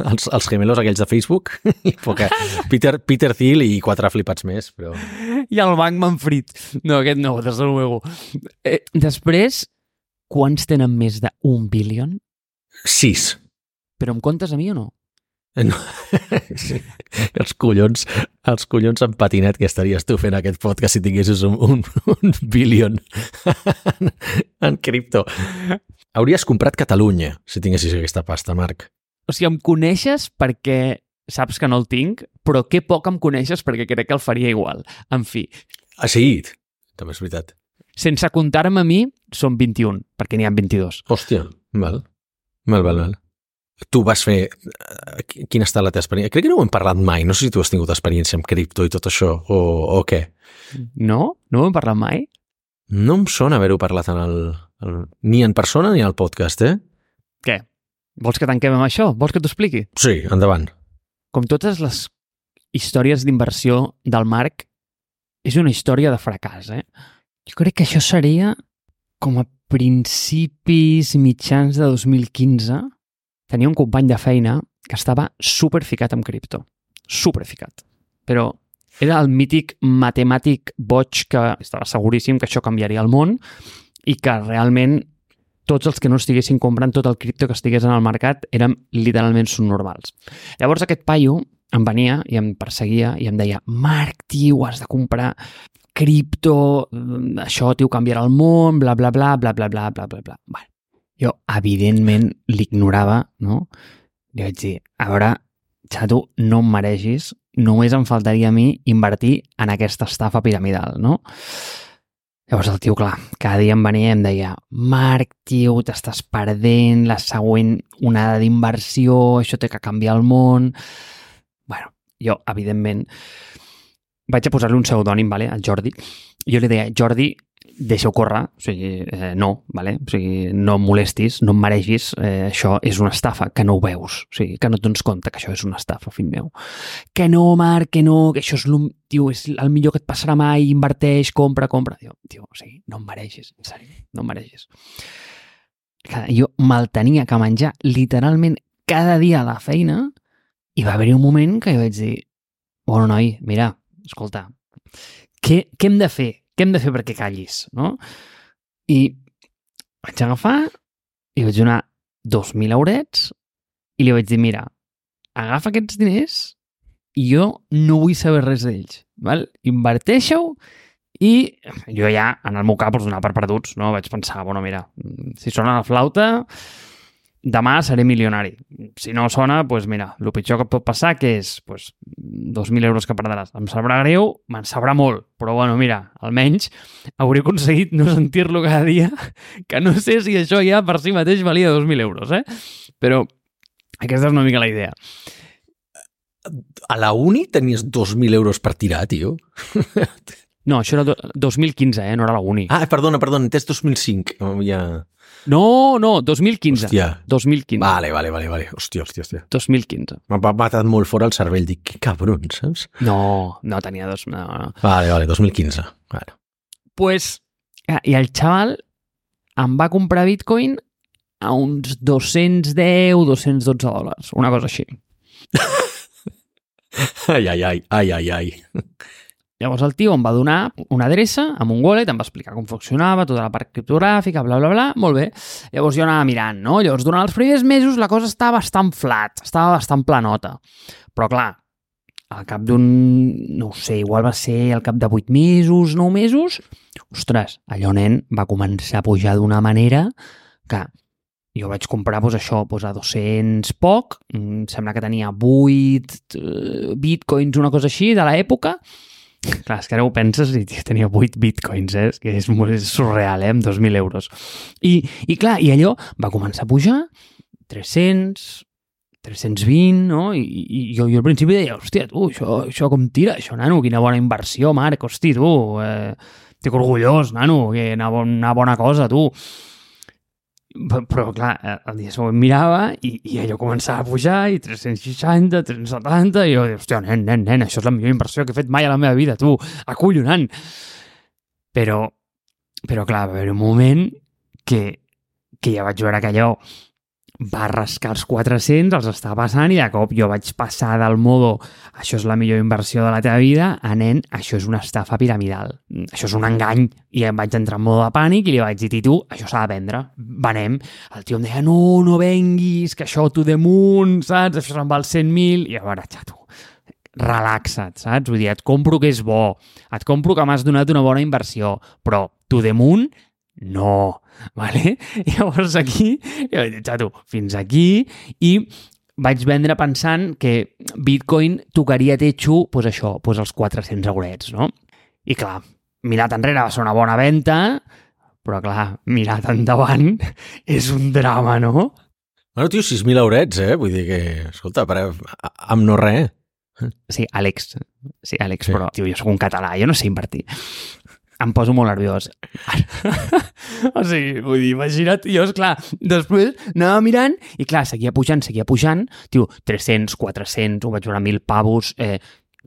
S2: Els, els gemelos aquells de Facebook. Peter, Peter Thiel i quatre flipats més, però...
S1: I el banc Manfred. No, aquest no, des de luego. Eh, després, quants tenen més d'un bilion?
S2: Sis.
S1: Però em comptes a mi o no?
S2: No. Sí. Els collons, els collons en patinet que estaries tu fent aquest podcast si tinguessis un, un, un bilion en, en cripto. Hauries comprat Catalunya si tinguessis aquesta pasta, Marc.
S1: O sigui, em coneixes perquè saps que no el tinc, però que poc em coneixes perquè crec que el faria igual. En fi.
S2: Ah, sí? També és veritat.
S1: Sense comptar-me a mi, són 21, perquè n'hi ha 22.
S2: Hòstia, val. Val, val, val. Tu vas fer... Eh, quina està la teva experiència? Crec que no ho hem parlat mai. No sé si tu has tingut experiència amb cripto i tot això, o, o què.
S1: No? No ho hem parlat mai?
S2: No em sona haver-ho parlat en el... ni en persona ni al podcast, eh?
S1: Què? Vols que tanquem amb això? Vols que t'ho expliqui?
S2: Sí, endavant.
S1: Com totes les històries d'inversió del Marc, és una història de fracàs, eh? Jo crec que això seria com a principis mitjans de 2015 tenia un company de feina que estava super ficat amb cripto. Super ficat. Però era el mític matemàtic boig que estava seguríssim que això canviaria el món i que realment tots els que no estiguessin comprant tot el cripto que estigués en el mercat eren literalment subnormals. Llavors aquest paio em venia i em perseguia i em deia Marc, tio, has de comprar cripto, això, tio, canviarà el món, bla, bla, bla, bla, bla, bla, bla, bla, bla. Bueno, jo, evidentment, l'ignorava, no? Li vaig dir, a veure, xato, no em mereixis, només em faltaria a mi invertir en aquesta estafa piramidal, no? Llavors el tio, clar, cada dia em venia i em deia Marc, tio, t'estàs perdent la següent onada d'inversió, això té que canviar el món... bueno, jo, evidentment, vaig a posar-li un pseudònim, vale, al Jordi. Jo li deia, Jordi, deixa-ho córrer, o sigui, eh, no, vale? o sigui, no em molestis, no em mereixis, eh, això és una estafa, que no ho veus, o sigui, que no et dones compte que això és una estafa, fill meu. Que no, Marc, que no, que això és, tio, és el millor que et passarà mai, inverteix, compra, compra. Tio, tio o sigui, no em mereixis, en sèrio, no em mereixis. Jo me'l tenia que menjar literalment cada dia a la feina i va haver-hi un moment que jo vaig dir, bueno, noi, mira, escolta, què, què hem de fer? Què hem de fer perquè callis, no? I vaig agafar i vaig donar 2.000 eurets i li vaig dir, mira, agafa aquests diners i jo no vull saber res d'ells, val? inverteixo i jo ja, en el meu cap, els donava per perduts, no? Vaig pensar, bueno, mira, si sona la flauta, demà seré milionari. Si no sona, doncs mira, el pitjor que pot passar que és doncs, 2.000 euros que perdràs. Em sabrà greu, me'n sabrà molt, però bueno, mira, almenys hauré aconseguit no sentir-lo cada dia, que no sé si això ja per si mateix valia 2.000 euros, eh? Però aquesta és una mica la idea.
S2: A la uni tenies 2.000 euros per tirar, tio.
S1: No, això era do- 2015, eh? No era la uni.
S2: Ah, perdona, perdona, entès 2005. Oh, ja...
S1: No, no, 2015.
S2: Hòstia.
S1: 2015.
S2: Vale, vale, vale, vale. Hòstia, hòstia, hòstia.
S1: 2015.
S2: M'ha matat molt fora el cervell. Dic, que cabron, saps?
S1: No, no tenia dos... No, no.
S2: Vale, vale, 2015. Vale.
S1: Pues, ah, i el xaval em va comprar bitcoin a uns 210, 212 dòlars, una cosa així.
S2: Ai, ai, ai, ai, ai, ai.
S1: Llavors el tio em va donar una adreça amb un wallet, em va explicar com funcionava, tota la part criptogràfica, bla, bla, bla, molt bé. Llavors jo anava mirant, no? Llavors durant els primers mesos la cosa estava bastant flat, estava bastant planota. Però clar, al cap d'un, no ho sé, igual va ser al cap de 8 mesos, 9 mesos, ostres, allò nen va començar a pujar d'una manera que jo vaig comprar doncs, això doncs, a 200 poc, em sembla que tenia 8 eh, bitcoins, una cosa així, de l'època. Clar, és que ara ho penses i tenia 8 bitcoins, eh? Que és, és surreal, eh? Amb 2.000 euros. I, I clar, i allò va començar a pujar 300, 320, no? I, i jo, jo al principi deia, hòstia, tu, això, això com tira, això, nano, quina bona inversió, Marc, hosti, tu, eh, estic orgullós, nano, que una, una bona cosa, tu. Però, clar, el dia següent mirava i, i allò començava a pujar i 360, 370 i jo, hòstia, nen, nen, nen, això és la millor inversió que he fet mai a la meva vida, tu, acollonant. Però, però clar, va haver un moment que, que ja vaig veure que allò va rascar els 400, els estava passant i de cop jo vaig passar del modo això és la millor inversió de la teva vida a nen, això és una estafa piramidal. Això és un engany. I em vaig entrar en modo de pànic i li vaig dir, tu, això s'ha de vendre. Venem. El tio em deia, no, no venguis, que això the moon, saps? Això se'n val 100.000. I a veure, xato, relaxa't, saps? Vull dir, et compro que és bo, et compro que m'has donat una bona inversió, però the moon, no, vale? I llavors aquí, jo vaig dir, xato, fins aquí, i vaig vendre pensant que Bitcoin tocaria techo, doncs això, doncs els 400 eurets, no? I clar, mirat enrere va ser una bona venda, però clar, mirat endavant és un drama, no?
S2: Bueno, tio, 6.000 eurets, eh? Vull dir que, escolta, per, amb no res.
S1: Sí, Àlex. Sí, Àlex, sí. però, tio, jo sóc un català, jo no sé invertir. Em poso molt nerviós. o sigui, vull dir, imagina't, jo, esclar, després anava mirant i, clar, seguia pujant, seguia pujant, tio, 300, 400, ho vaig veure 1.000 pavos, eh,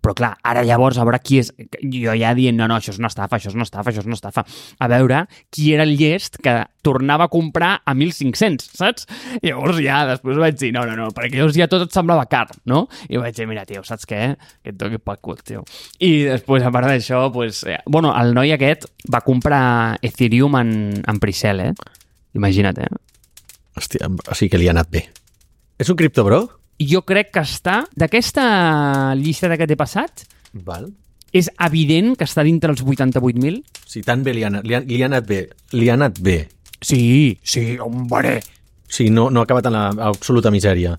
S1: però clar, ara llavors a veure qui és... Jo ja dient, no, no, això és una estafa, això és una estafa, això és una estafa. A veure qui era el llest que tornava a comprar a 1.500, saps? I llavors ja, després vaig dir, no, no, no, perquè llavors ja tot et semblava car, no? I vaig dir, mira, tio, saps què? Que et toqui pel cul, tio. I després, a part d'això, pues, eh, bueno, el noi aquest va comprar Ethereum en, en Priscel, eh? Imagina't, eh?
S2: Hòstia, o sigui que li ha anat bé. És un cripto, bro?
S1: Jo crec que està... D'aquesta llista que t'he passat,
S2: Val.
S1: és evident que està dintre els 88.000.
S2: Si tan bé li ha, anat, li, ha, li ha anat bé, li ha anat bé.
S1: Sí, sí, hombre.
S2: Si no, no ha acabat en la absoluta misèria.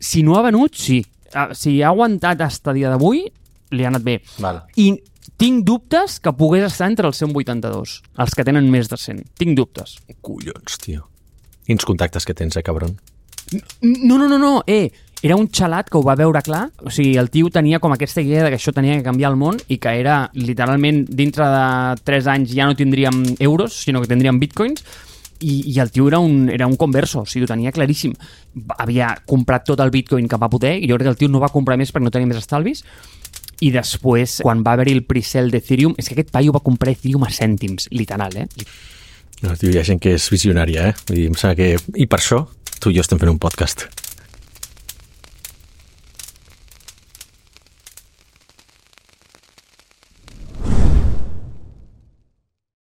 S1: Si no ha venut, sí. Ah, Si ha aguantat fins a dia d'avui, li ha anat bé.
S2: Val.
S1: I tinc dubtes que pogués estar entre els 182, els que tenen més de 100. Tinc dubtes.
S2: Collons, tio. Quins contactes que tens, eh, cabron?
S1: No, no, no, no, eh, era un xalat que ho va veure clar, o sigui, el tio tenia com aquesta idea de que això tenia que canviar el món i que era, literalment, dintre de 3 anys ja no tindríem euros, sinó que tindríem bitcoins, i, i el tio era un, era un converso, o sigui, ho tenia claríssim. Havia comprat tot el bitcoin que va poder, i jo crec que el tio no va comprar més perquè no tenia més estalvis, i després, quan va haver-hi el pre-sell d'Ethereum, és que aquest paio va comprar Ethereum a cèntims, literal, eh?
S2: No, tio, hi ha gent que és visionària, eh? Vull dir, em sembla que... I per això tu i jo estem fent un podcast.